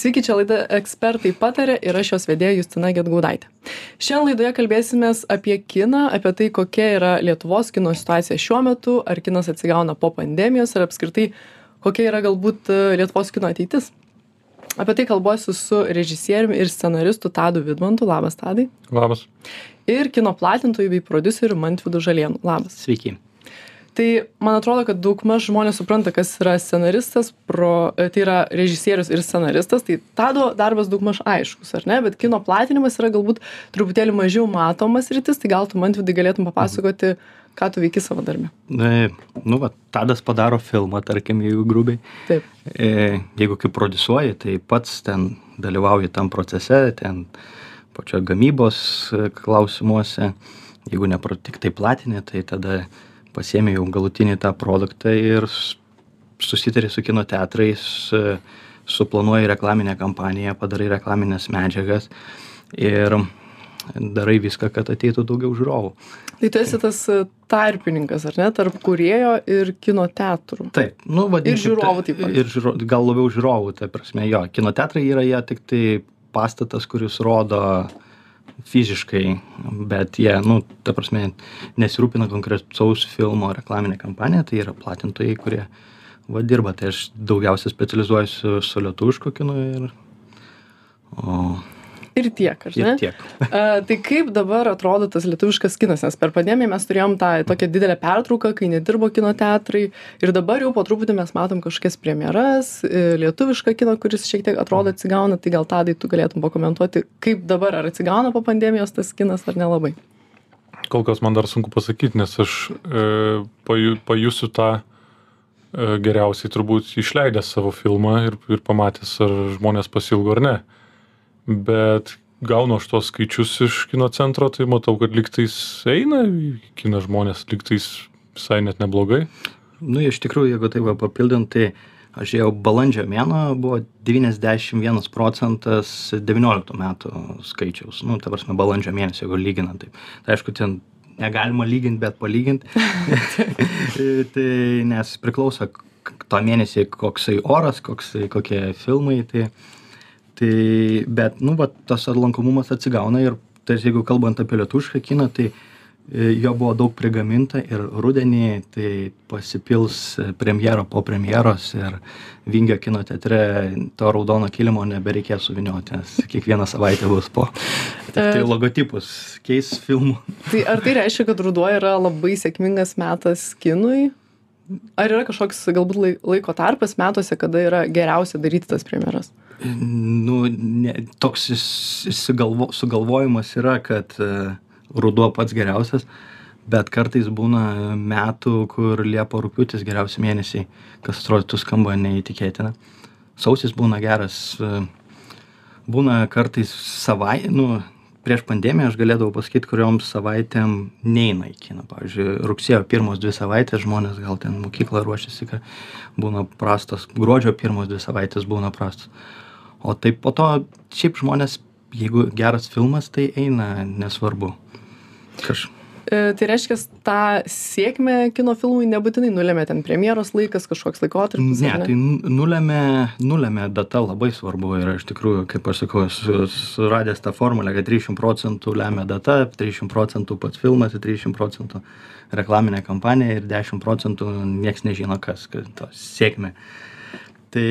Sveiki, čia laida ekspertai patarė ir aš jos vedėja Justina Getgaudaitė. Šiandien laidoje kalbėsime apie kiną, apie tai, kokia yra Lietuvos kino situacija šiuo metu, ar kinas atsigauna po pandemijos, ar apskritai kokia yra galbūt e, Lietuvos kino ateitis. Apie tai kalbuosiu su režisieriumi ir scenaristu Tadu Vidmantu. Labas, Tadai. Labas. Ir kino platintojų bei producerių Mantvidu Žalienu. Labas. Sveiki tai man atrodo kad daugmaž žmonės supranta kas yra scenaristas pro e, tai yra režisierius ir scenaristas tai tado darbas daugmaž aiškus ar ne? Bet kino platinimas yra galbūt truputėlį mažiau matoma sritis tai gal tu mantvidai galėtum papasakoti ką tu veiki savo darbe? Na nu va tadas padaro filmą tarkim jeigu grubiai. Taip. E, jeigu kaip prodiusuoji tai pats ten dalyvauji tam procese ten pačioj gamybos e, klausimuose. Jeigu ne tiktai platini tai tada pasiemi jau galutinį tą produktą ir susitari su kino teatrais, suplanuoji reklaminę kampaniją, padarai reklaminės medžiagas ir darai viską, kad ateitų daugiau žiūrovų. Tai tu esi tas tarpininkas, ar ne, tarp kurėjo ir kino teatrų. Taip, nu vadinasi. Ir žiūrovų taip pat. Ir žiūro, gal labiau žiūrovų, tai prasme, jo, kino teatrai yra jie tik tai pastatas, kuris rodo uh, fiziškai bet jie nu ta prasme nesirūpina konkretaus filmo reklamine kampanija tai yra platintojai kurie va dirba. Tai aš daugiausia specializuojuosi su lietuvišku kinu ir o ir tiek, ne? Ir tiek. A, tai kaip dabar atrodo tas lietuviškas kinas, nes per pandemiją mes turėjom tą tokią didelę pertrauką, kai nedirbo kino teatrai ir dabar jau po truputį mes matom kažkokias premjeras, e, lietuvišką kiną, kuris šiek tiek atrodo atsigauna, tai gal tadai tu galėtum pakomentuoti, kaip dabar ar atsigauna po pandemijos tas kinas ar nelabai. Kol kas man dar sunku pasakyti, nes aš e, paju, pajusiu tą e, geriausiai turbūt išleidęs savo filmą ir, ir pamatęs, ar žmonės pasilgo ar ne bet gaunu aš tuos skaičius iš kino centro, tai matau, kad liktais eina į kiną žmonės, liktais visai net neblogai. Nu, iš tikrųjų, jeigu tai va papildant, tai aš jau balandžio mėno buvo 91 procentas 19 metų skaičiaus. Nu, ta prasme, balandžio mėnesio, jeigu lyginant. Tai, tai aišku, ten negalima lyginti, bet palyginti. tai nes priklauso to mėnesį, koksai oras, koksai, kokie filmai. Tai, tai bet nu vat tas lankomumas atsigauna ir tas jeigu kalbant apie lietuvišką kiną tai e, jo buvo daug prigaminta ir rudenį tai pasipils premjera po premjeros ir vingio kino teatre to raudono kilimo nebereikės suvynioti nes kiekvieną savaitę bus po. Tiktai logotipus keis filmų. tai ar tai reiškia kad ruduo yra labai sėkmingas metas kinui? Ar yra kažkoks galbūt laiko tarpas metuose kada yra geriausia daryti tas premjeras nu ne toks išsigalvo sugalvojimas yra kad e, ruduo pats geriausias bet kartais būna metų kur liepa rugpjūtis geriausi mėnesiai. Kas atrodytų skamba neįtikėtina. Sausis būna geras e, būna kartais savai nu prieš pandemiją aš galėdavau pasakyt kuriom savaitėm neina į kiną. Pavyzdžiui rugsėjo pirmos dvi savaitės žmonės gal ten mokyklą ruošiasi ka būna prastos. Gruodžio pirmos dvi savaitės būna prastos o taip po to šiaip žmonės jeigu geras filmas tai eina nesvarbu kaž e, Tai reiškia, tą sėkmę kino filmui nebūtinai nulėmė ten premjeros laikas, kažkoks laikotarpis. Ne, ne? tai nulėmė, nulėmė data labai svarbu ir iš tikrųjų, kaip aš sakau, suradęs tą formulę, kad 300 procentų lemia data, 300 procentų pats filmas, 300 procentų reklaminė kampanija ir 10 procentų nieks nežino kas, kad to sėkmė. Tai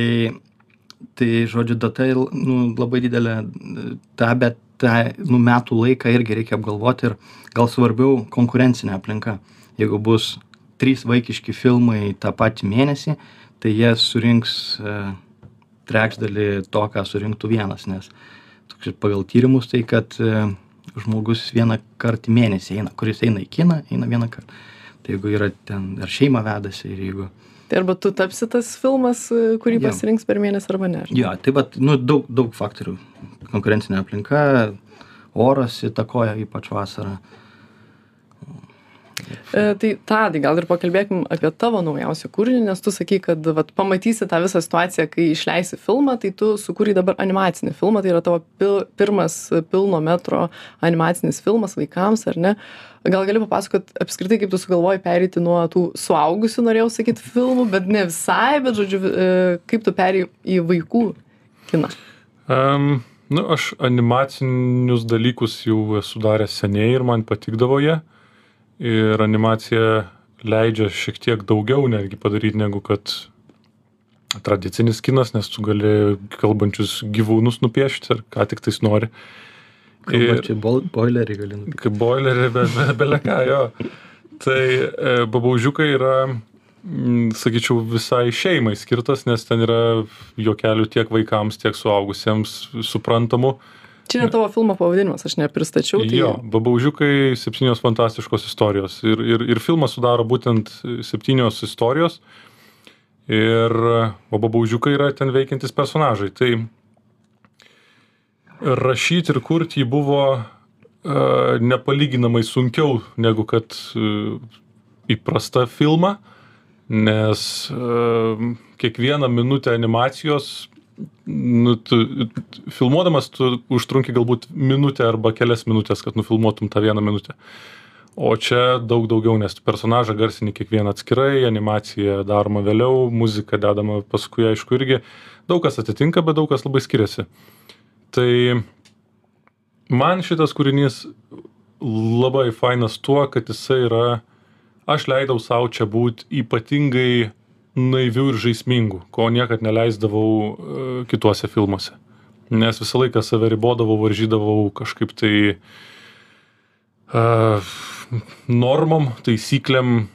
tai žodžiu data nu labai didelė tą bet tą nu metų laiką irgi reikia apgalvoti ir gal svarbiau konkurencinė aplinka. Jeigu bus trys vaikiški filmai tą patį mėnesį tai jie surinks e, trečdalį to ką surinktų vienas nes toks pagal tyrimus tai kad e, žmogus vieną kart į mėnesį eina kuris eina į kiną eina vieną kart. Tai jeigu yra ten ar šeimą vedasi ir jeigu Tai arba tu tapsi tas filmas, e, kurį jo. pasirinks per mėnesį arba ne. Jo, tai vat, nu, daug, daug faktorių. Konkurencinė aplinka, oras įtakoja ypač vasarą. E, tai tadai gal ir pakalbėkim apie tavo naujausią kūrinį nes tu sakei kad vat pamatysi tą visą situaciją kai išleisi filmą tai tu sukūrei dabar animacinį filmą tai yra tavo pil pirmas pilno metro animacinis filmas vaikams ar ne gal gali papasakot apskritai kaip tu sugalvojai pereiti nuo tų suaugusių norėjau sakyt filmų bet ne visai bet žodžiu e, kaip tu perėjai į vaikų kiną Um, nu, aš animacinius dalykus jau esu daręs seniai ir man patikdavo jie. Ir animacija leidžia šiek tiek daugiau netgi padaryti negu kad tradicinis kinas, nes tu gali kalbančius gyvūnus nupiešti ar ką tik tais nori. Ir čia boilerį gali nupirkti. Kaip boilerį, bet be, beleką, jo. Tai e, babaužiukai yra, m, sakyčiau, visai šeimai skirtas, nes ten yra juokelių tiek vaikams, tiek suaugusiems suprantamų. Čia ne tavo filmo pavadinimas, aš nepristačiau. Tai... Jo, babaužiukai septynios fantastiškos istorijos. Ir, ir, ir filmą sudaro būtent septynios istorijos. Ir, babaužiukai yra ten veikiantis personažai. Tai rašyti ir kurti jį buvo uh, nepalyginamai sunkiau negu kad uh, įprasta filma, nes uh, kiekvieną minutę animacijos, nu, tu, filmuodamas tu užtrunki galbūt minutę arba kelias minutės, kad nufilmuotum tą vieną minutę. O čia daug daugiau, nes personažą garsini kiekvieną atskirai, animacija daroma vėliau, muzika dedama paskui, aišku, irgi daug kas atitinka, bet daug kas labai skiriasi. Tai man šitas kūrinys labai fainas tuo, kad jisai yra, aš leidau savo čia būti ypatingai naivių ir žaismingų, ko niekad neleisdavau uh, kituose filmuose. Nes visą laiką save ribodavau, varžydavau kažkaip tai uh, normom, taisyklėm,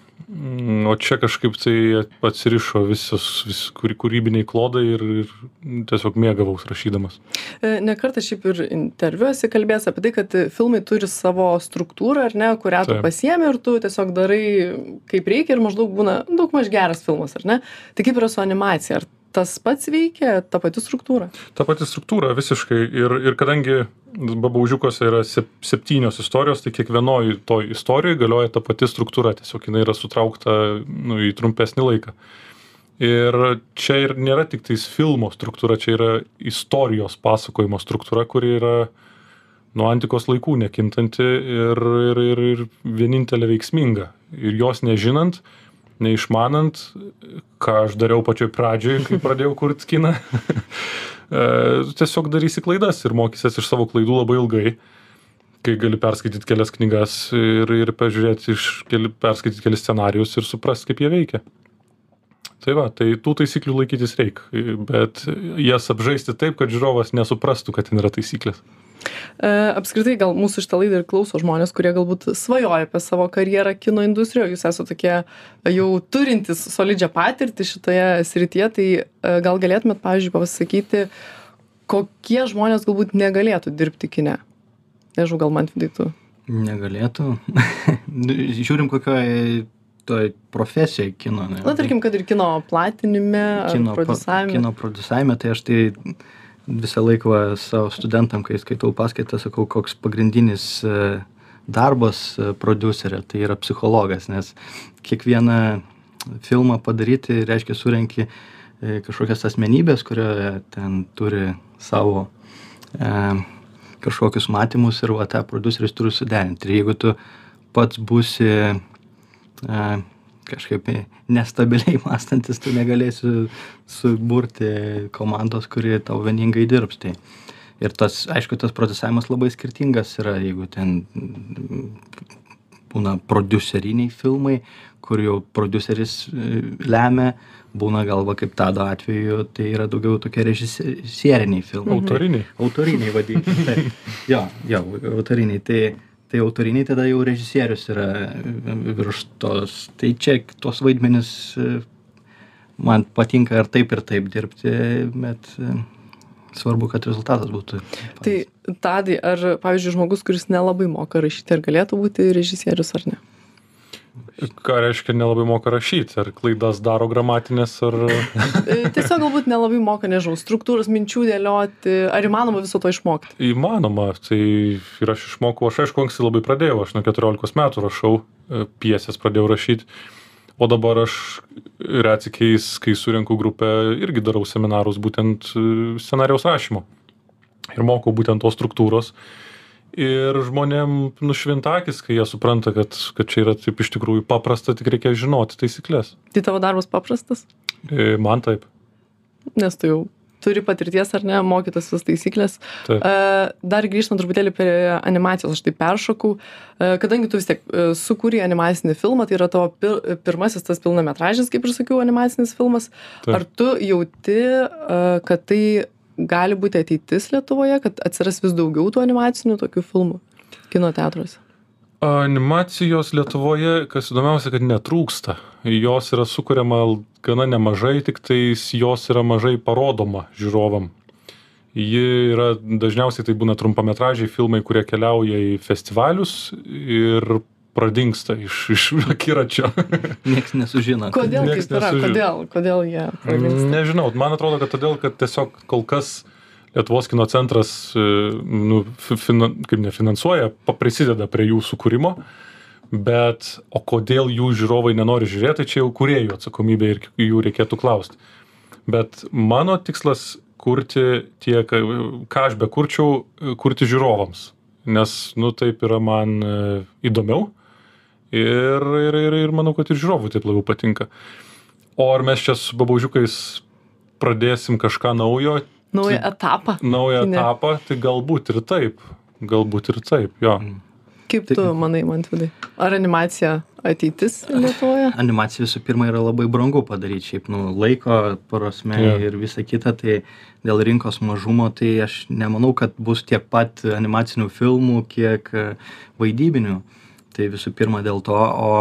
o čia kažkaip tai atsirišo visos vis kūry kūrybiniai klodai ir ir tiesiog mėgavaus rašydamas E, Ne kartą šiaip ir interviu esi kalbėjęs apie tai, kad filmai turi savo struktūrą, ar ne, kurią tu Taip. pasiemi ir tu tiesiog darai kaip reikia ir maždaug būna daug maž geras filmas, ar ne? Tai kaip yra su animacija? Ar tas pats veikia, ta pati struktūra? ta pati struktūra visiškai. Ir ir kadangi babaužiukuose yra sep septynios istorijos tai kiekvienoj toj istorijoj galioja ta pati struktūra tiesiog jinai yra sutraukta nu į trumpesnį laiką. Ir čia ir nėra tiktais filmo struktūra čia yra istorijos pasakojimo struktūra kuri yra nuo antikos laikų nekintanti ir ir ir ir vienintelė veiksminga. Ir jos nežinant neišmanant ką aš dariau pačioj pradžioj kai pradėjau kurt kiną. E, tiesiog darysi klaidas ir mokysies iš savo klaidų labai ilgai kai gali perskaityt kelias knygas ir ir pažiūrėt iš keli perskaityt kelis scenarijus ir suprast kaip jie veikia. Tai va tai tų taisyklių laikytis reik bet jas apžaisti taip kad žiūrovas nesuprastų kad ten yra taisyklės apskritai, gal mūsų šitą laidą ir klauso žmonės, kurie galbūt svajoja apie savo karjerą kino industrijoje, jūs esate tokie jau turintys solidžią patirtį šitoje srityje, tai e, gal galėtumėt, pavyzdžiui, pasakyti, kokie žmonės galbūt negalėtų dirbti kine? Nežinau, gal man vidai tu. Negalėtų. Nu, Žiūrim, kokioje toj profesijai kino. Ne? Na, tarkim, kad ir kino platinime, kino, ar prodiusavime. kino produsavime, tai aš tai visą laiką va, savo studentam, kai skaitau paskaitą, sakau, koks pagrindinis e, darbas e, producerio, tai yra psichologas, nes kiekvieną filmą padaryti reiškia surenki e, kažkokias asmenybės, kurie ten turi savo e, kažkokius matymus ir va tą produceris turi suderinti. Ir jeigu tu pats būsi e, kažkaip nestabiliai mąstantis, tu negalėsi suburti komandos, kuri tau vieningai dirbs. Tai. Ir tas, aišku, tas procesavimas labai skirtingas yra, jeigu ten būna produceriniai filmai, kur jau produceris e, lemia, būna galva kaip tado atveju, tai yra daugiau tokie režisieriniai filmai. autoriniai Autoriniai vadinkime. Taip. Jo, jo, autoriniai. Tai, tai autoriniai tada jau režisierius yra virš tos. Tai čia tos vaidmenis e, man patinka ir taip, ir taip dirbti, bet e, svarbu, kad rezultatas būtų. Tai tadai, ar, pavyzdžiui, žmogus, kuris nelabai moka rašyti, ar galėtų būti režisierius ar ne? Ką reiškia nelabai moka rašyt? Ar klaidas daro gramatinės ar E, Tiesiog galbūt nelabai moka, nežinau, struktūros minčių dėlioti, ar įmanoma viso to išmokti? įmanoma. Tai ir aš išmokau aš aišku anksti labai pradėjau aš nuo keturiolikos metų rašau e, pjeses pradėjau rašyt. O dabar aš retsykiais kai surenku grupę irgi darau seminarus būtent e, scenarijaus rašymo. Ir mokau būtent tos struktūros ir žmonėm nušvinta akys kai jie supranta kad kad čia yra taip iš tikrųjų paprasta tik reikia žinoti taisykles Tai tavo darbas paprastas, E, man taip nes tu jau turi patirties ar ne, mokytas visas taisyklės. Taip. Uh, dar grįžtant truputėlį prie animacijos, aš tai peršokau, uh, kadangi tu vis tiek uh, sukūrė animacinį filmą, tai yra tavo pir pirmasis tas pilnametražis, kaip ir sakiau, animacinis filmas. Taip. Ar tu jauti, kad tai gali būti ateitis Lietuvoje, kad atsiras vis daugiau tų animacinių tokių filmų kino teatruose? Animacijos Lietuvoje, kas įdomiausia, kad netrūksta. Jos yra sukuriama gana nemažai, tik tais jos yra mažai parodoma žiūrovam. Ji yra, dažniausiai tai būna trumpametražiai filmai, kurie keliauja į festivalius ir pradingsta iš, iš akiračio. Niekas nesužino. Kodėl Nieks taip yra? nesužino. Kodėl, kodėl jie pradingsta? Nežinau, man atrodo, kad todėl, kad tiesiog kol kas Lietuvos kino centras, e, nu, fi- finan, kaip nefinansuoja, prisideda prie jų sukūrimo, bet o kodėl jų žiūrovai nenori žiūrėti, tai čia jau kuriejų atsakomybė ir jų reikėtų klausti. Bet mano tikslas kurti tiek, e, ką aš bekurčiau, e, kurti žiūrovams. Nes, nu, taip yra man įdomiau ir, ir, ir, ir manau, kad ir žiūrovui taip labiau patinka. O ar mes čia su babaužiukais pradėsim kažką naujo, Naują etapą. naują Kine. etapą, tai galbūt ir taip. Galbūt ir taip, jo. Kaip tu manai, man vidai? Ar animacija ateitis Lietuvoje? Animacija visų pirma yra labai brangu padaryti, šiaip, nu, laiko prasme Jo. ir visa kita, tai dėl rinkos mažumo, tai aš nemanau, kad bus tiek pat animacinių filmų, kiek e, vaidybinių. Tai visų pirma dėl to, o,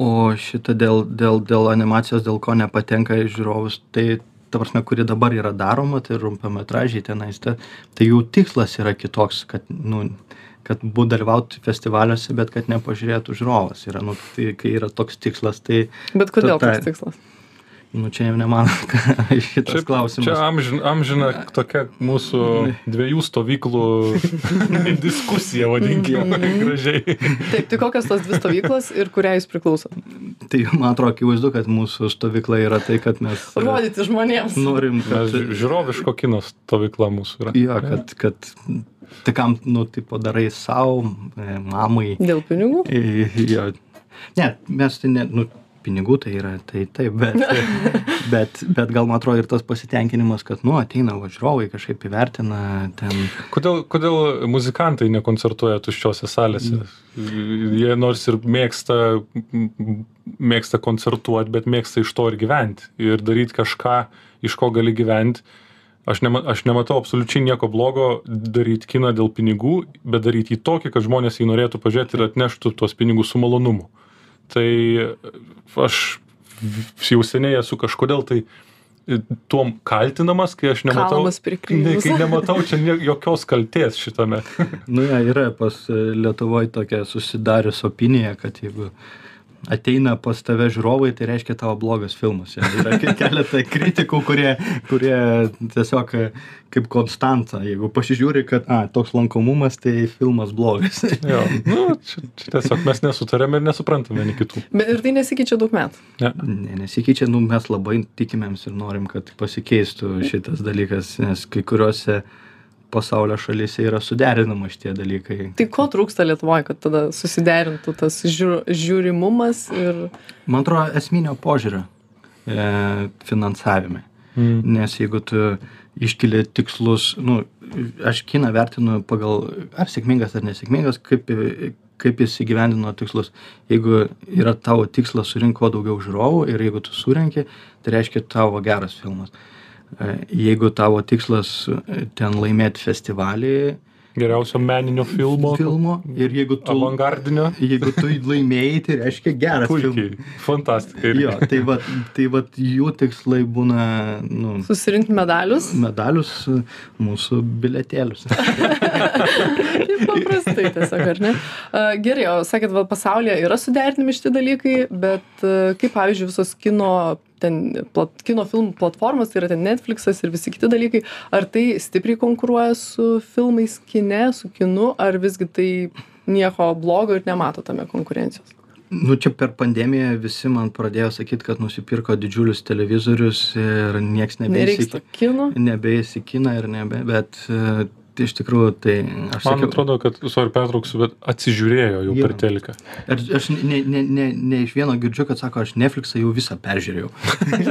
o šitą dėl, dėl, dėl animacijos, dėl ko nepatenka į žiūrovus, tai ta prasme, kuri dabar yra daroma, tai rumpametražiai tenais, ta, tai jų tikslas yra kitoks, kad, nu, kad būtų dalyvauti festivaliuose, bet kad nepažiūrėtų žiūrovas. Yra, nu, tai, kai yra toks tikslas, tai Bet kodėl toks tikslas? Nu, čia jau ne man šitas klausimas. Čia amžin, amžina tokia mūsų dviejų stovyklų diskusija, vadinkime gražiai. Taip, tai kokios tos dvi stovyklos ir kuriai jūs priklausot? Tai man atrodo akivaizdu, kad mūsų stovykla yra tai, kad mes e, Rodyti žmonėms. norim, Mes kad... ži- žiūroviško kino stovykla mūsų yra. Jo, kad, kad tai kam, nu, tipo darai savo, mamai. Dėl pinigų? E, Jo. Ne, mes tai ne, nu, pinigų tai yra, tai taip, bet, bet, bet gal man atrodo ir tas pasitenkinimas, kad, nu, ateina važiuovai, kažkaip įvertina ten. Kodėl, kodėl muzikantai nekoncertuoja tuščiose salėse? Jie nors ir mėgsta, mėgsta koncertuoti, bet mėgsta iš to ir gyventi. Ir daryti kažką, iš ko gali gyventi. Aš, nema, aš nematau absoliučiai nieko blogo daryti kiną dėl pinigų, bet daryti jį tokį, kad žmonės jį norėtų pažiūrėti ir atneštų tuos pinigus su malonumu. Tai aš jau seniai esu kažkodėl tai tuom kaltinamas, kai aš nematau, ne, kai nematau čia jokios kalties šitame. Nu, ja, yra pas Lietuvoje tokia susidarius opinija, kad jeigu ateina pas tave žiūrovai, tai reiškia tavo blogas filmas. Ja, yra ke- keletą kritikų, kurie, kurie tiesiog e, kaip konstanta, jeigu pasižiūri, kad, a, toks lankomumas, tai filmas blogas. Jo, nu, čia, čia tiesiog mes nesutarėme ir nesuprantame vieni kitų. Bet ir tai nesikeičia daug metų. Ne. Ne, nesikeičia, nu, mes labai tikimėms ir norim, kad pasikeistų šitas dalykas, nes kai kuriuose pasaulio šalyse yra suderinama šitie dalykai. Tai ko trūksta Lietuvoje, kad tada susiderintų tas žiū, žiūrimumas ir... Man atrodo, esminio požiūrio e, finansavime. Mm. Nes jeigu tu iškeli tikslus, nu, aš kiną vertinu pagal ar sėkmingas ar nesėkmingas, kaip, kaip jis įgyvendino tikslus. Jeigu yra tavo tikslas surinkti kuo daugiau žiūrovų ir jeigu tu surinki, tai reiškia tavo geras filmas. E, Jeigu tavo tikslas e, ten laimėti festivalį Geriausio meninio filmo. filmo ir jeigu tu, Avangardinio. jeigu tu laimėjai, tai reiškia geras filmas. Puikiai. Fantastika. irgi. Jo, tai va, tai va jų tikslai būna, nu, Susirinkti medalius. medalius, mūsų biletėlius. Paprastai tiesiog, ar ne? A, Gerai, o sakėt, va, pasaulyje yra suderinami šitie dalykai, bet kaip, pavyzdžiui, visos kino, ten, plat, kino filmų platformos, tai yra ten Netflixas ir visi kiti dalykai, ar tai stipriai konkuruoja su filmais kine, su kinu, ar visgi tai nieko blogo ir nemato tame konkurencijos? Nu, čia per pandemiją visi man pradėjo sakyti, kad nusipirko didžiulius televizorius ir nieks Nereiks to nebeįsikina. kino. Nebeįsikina ir nebe, bet e, tai iš tikrųjų tai aš Man sakiau atrodo, kad, sorry, pertrauksiu, bet atsižiūrėjo jau Jo. per teliką. aš aš ne ne ne ne iš vieno girdžiu kad sako aš netfliksą jau visą peržiūrėjau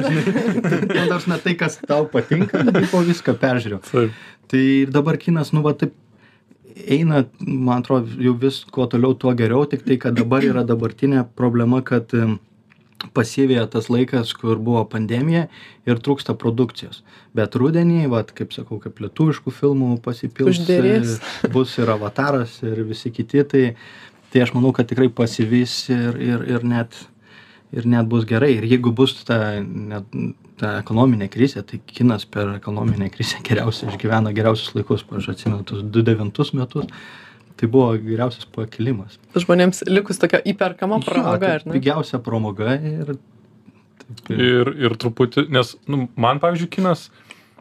nors ne tai kas tau patinka bet tipo viską peržiūrėjau Taip. tai ir dabar kinas nu va taip eina man atrodo jau vis kuo toliau tuo geriau tik tai kad dabar yra dabartinė problema kad em, pasiveja tas laikas kur buvo pandemija ir trūksta produkcijos. Bet rudenį vat kaip sakau kaip lietuviškų filmų pasipils Užderės. e, bus ir avataras ir visi kiti tai tai aš manau kad tikrai pasivys ir ir ir net ir net bus gerai. Ir jeigu bus ta net ta ekonominė krizė tai kinas per ekonominę krizę geriausiai išgyvena geriausius laikus. Aš atsimenu tuos du devintus metus tai buvo geriausias pakilimas Žmonėms likus tokia įperkama pramoga, tai ar ne? pigiausia pramoga ir taip, Ir, ir truputį, nes nu, man, pavyzdžiui, kinas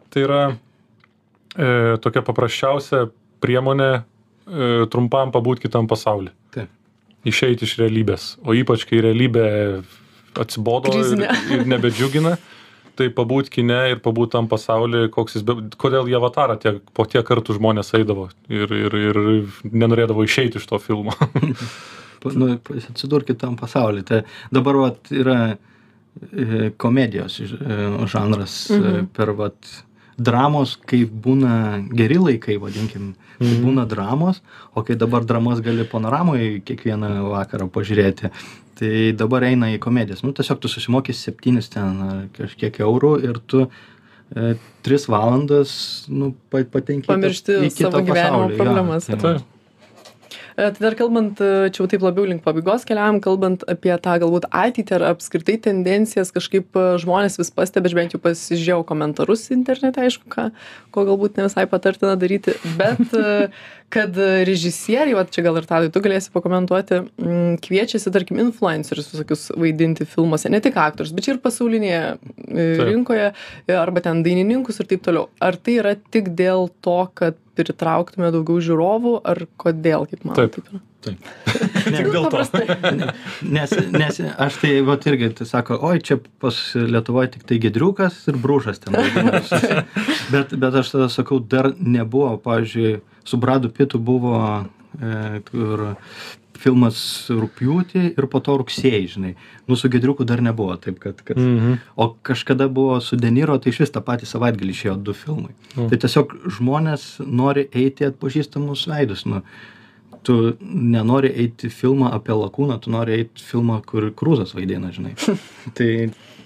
tai yra e, tokia paprasčiausia priemonė e, trumpam pabūti kitam pasauliu. Taip. Išeiti iš realybės. O ypač, kai realybė atsibodo ir, Krizinė. ir nebedžiugina, tai pabūt kine ir pabūt tam pasaulyje, koks jis, be, kodėl jie avatarą tiek, po tiek kartų žmonės eidavo ir, ir, ir nenorėdavo išeiti iš to filmo. nu, atsidurkit tam pasauly. Tai dabar vat, yra e, komedijos e, žanras e, Mhm. per vat, dramos, kai būna geri laikai, vadinkim, tai Mhm. būna dramos, o kai dabar dramas gali panoramoje kiekvieną vakarą pažiūrėti, tai dabar eina į komedijas. Nu, tiesiog tu susimokysi septynis ten kažkiek eurų ir tu e, tris valandas nu, pa- patenki Pamiršti į savo gyvenimo pasaulį, problemas. Tai Taip. E, Tai dar kalbant, e, čia jau taip labiau link pabaigos keliavam, kalbant apie tą galbūt ateitį ar apskritai tendencijas, kažkaip e, žmonės vis pastebi, aš bent jau pasižiūrėjau komentarus internete, aišku, ką, ko galbūt ne visai patartina daryti, bet kad e, režisieriai, va čia gal ir tadai, tu galėsi pakomentuoti, m, kviečiasi, tarkim, influencerius visokius vaidinti filmuose, ne tik aktorius, bet čia ir pasaulinėje e, Taip. rinkoje, e, arba ten dainininkus ir taip toliau. Ar tai yra tik dėl to, kad pritrauktume daugiau žiūrovų, ar kodėl, kaip man Taip. taip yra? Ne, dėl to. Nes, nes aš tai vat irgi tai sako, oi, čia pas Lietuvoje tik tai gedriukas ir brūžas ten. bet, bet aš tada sakau, dar nebuvo, pavyzdžiui, su Bradu Pitu buvo e, kur filmas rūpjūtį ir po to rugsėjai, žinai. Nu, su gedriuku dar nebuvo taip, kad... kad Mhm. O kažkada buvo su Deniro, tai iš vis tą patį savaitgalį išėjo du filmai. Mm. Tai tiesiog žmonės nori eiti atpažįstamus veidus. Nu, tu nenori eiti filmą apie lakūną, tu nori eiti filmą, kur krūzas vaidina, žinai. tai,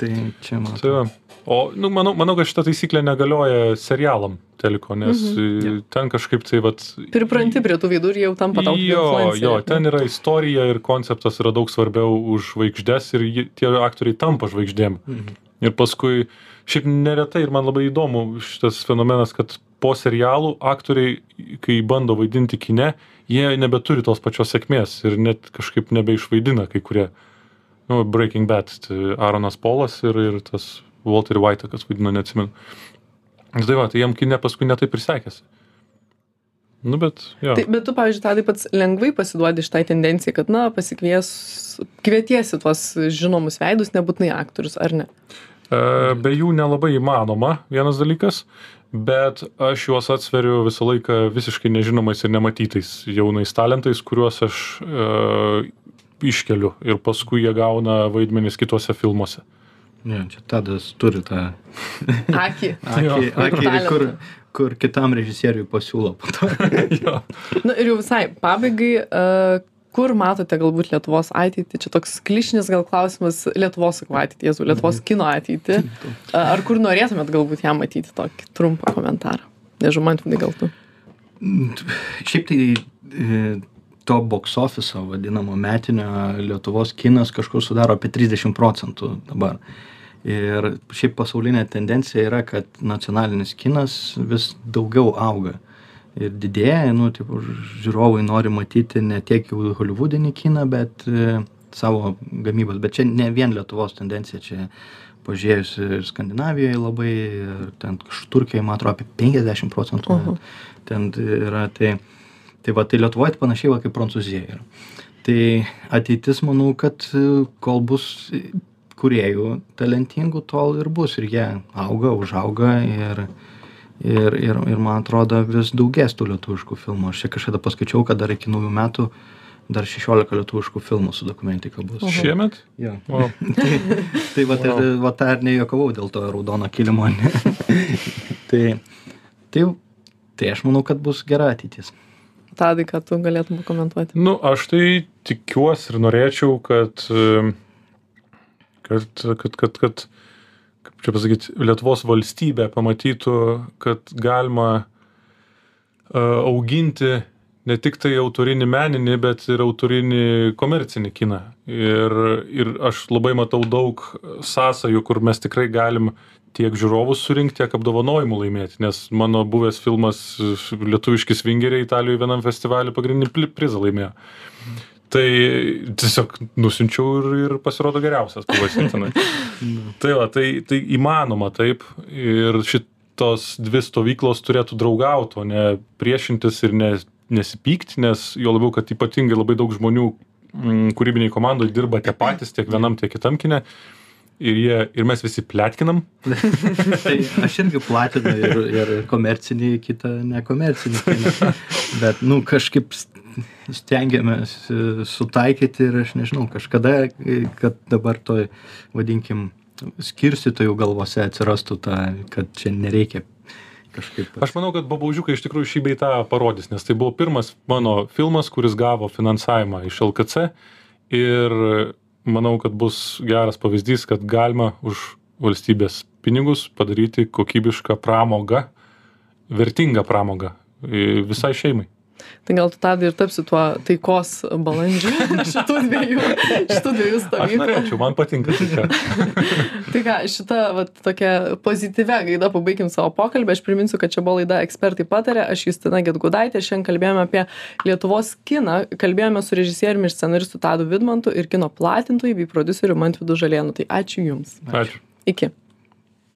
tai čia man. Tai. O, nu, manau, manau, kad šita taisyklė negalioja serialam teliko, nes mhm. ten kažkaip tai vat... Pripranti prie tų veidų ir jau tampa tau kaip Jo, jo, ten yra istorija ir konceptas yra daug svarbiau už žvaigždės ir tie aktoriai tampa žvaigždėm. Mhm. Ir paskui, šiaip neretai ir man labai įdomu šitas fenomenas, kad po serialų aktoriai, kai bando vaidinti kine, jie nebeturi tos pačios sėkmės ir net kažkaip nebeišvaidina kai kurie. Nu, Breaking Bad, tai Aaronas Polas ir, ir tas Walter White, kas vaidino, neatsimenu. Tai va, tai jam kine paskui netaip ir sekėsi. Nu, bet, jo. Tai, bet tu, pavyzdžiui, tadai pats lengvai pasiduodi šitai tendencijai, kad, na, pasikvies, kvietiesi tuos žinomus veidus, nebūtinai aktorius, ar ne? E, Be jų nelabai įmanoma, vienas dalykas, bet aš juos atsveriu visą laiką visiškai nežinomais ir nematytais jaunais talentais, kuriuos aš e, iškeliu ir paskui jie gauna vaidmenis kitose filmuose. Ne, čia Tadas turi tą Akį. akį, akį kur, kur kitam režisieriui pasiūlo po to. jo. Na ir jau visai, pabaigai, uh, kur matote galbūt Lietuvos ateitį? Čia toks klišinis gal klausimas Lietuvos ateitį, Jėzų, Lietuvos kino ateitį. Uh, ar kur norėtumėt galbūt ją matyti tokį trumpą komentarą? Nežinau, man tai gal tu. Šiaip tai e, to office vadinamo metinio Lietuvos kinas kažkur sudaro apie 30 procentų dabar. Ir šiaip pasaulinė tendencija yra, kad nacionalinis kinas vis daugiau auga. Ir didėja, nu, tipo, žiūrovai nori matyti ne tiek jau holivudinį kiną, bet e, savo gamybos. Bet čia ne vien Lietuvos tendencija, čia pažiūrėjus ir Skandinavijoje labai, ir ten kažkur Turkijoje, man atrodo, apie 50 procentų Oho. ten yra. Tai, tai va, tai Lietuvoje panašiai va kaip Prancūzija yra. Tai ateitis, manau, kad e, kol bus kuriejų talentingų, tol ir bus. Ir jie auga, užauga ir, ir ir ir man atrodo vis daugės tų lietuviškų filmų aš čia kažkada paskaičiau kad dar iki naujų metų dar šešiolika lietuviškų filmų su dokumentika bus Šiemet? jo Wow. tai, tai ir Wow. va tą ir nejuokavau dėl to raudono kilimo tai tai tai aš manau kad bus gera ateitis Tadai, ką tu galėtum pakomentuoti? Nu, aš tai tikiuosi ir norėčiau, kad, kad, kad, kad, kad kaip čia pasakyti, Lietuvos valstybė pamatytų, kad galima e, auginti ne tik tai autorinį meninį, bet ir autorinį komercinį kiną. Ir, ir aš labai matau daug sąsajų, kur mes tikrai galim tiek žiūrovus surinkti, tiek apdovanojimų laimėti, nes mano buvęs filmas Lietuviški svingeriai Italijoje vienam festivalį pagrindinį pli- prizą laimėjo. Tai tiesiog nusinčiau ir, ir pasirodo geriausias pavasartinai. tai va, tai, tai įmanoma taip ir šitos dvi stovyklos turėtų draugauti, o ne priešintis ir ne, nesipykti, nes jo labiau, kad ypatingai labai daug žmonių mm, kūrybiniai komandai dirba tie patys, tiek vienam, tiek kitam kine. Ir, jie, ir mes visi plėtkinam. tai aš irgi platinu ir, ir komercinį, kitą nekomercinį kiną. Bet, nu, kažkaip st- stengiamės e, sutaikyti ir aš nežinau, kažkada, e, kad dabar toj, vadinkim, skirstytojų galvose atsirastų ta, kad čia nereikia kažkaip. Aš manau, kad babaužiukai iš tikrųjų šį beitą parodys, nes tai buvo pirmas mano filmas, kuris gavo finansavimą iš LKC ir manau, kad bus geras pavyzdys, kad galima už valstybės pinigus padaryti kokybišką pramogą, vertingą pramogą e, visai šeimai. Tai gal tu tada ir tapsi tuo taikos balandžiu šitų dviejų, šitų dviejų stovyklų. norėčiau, man patinka tai čia. Tai ką, šitą vat, tokią pozityvę gaidą pabaikim savo pokalbį. Aš priminsiu, kad čia buvo laida Ekspertai patarė. Aš Justina Getgudaitė. Šiandien kalbėjome apie Lietuvos kiną. Kalbėjome su režisieriumi ir scenaristu Tadu Vidmantu ir kino platintojui bei produceriu Mantvidu Žalėnu. Tai ačiū Jums. Ačiū. Iki.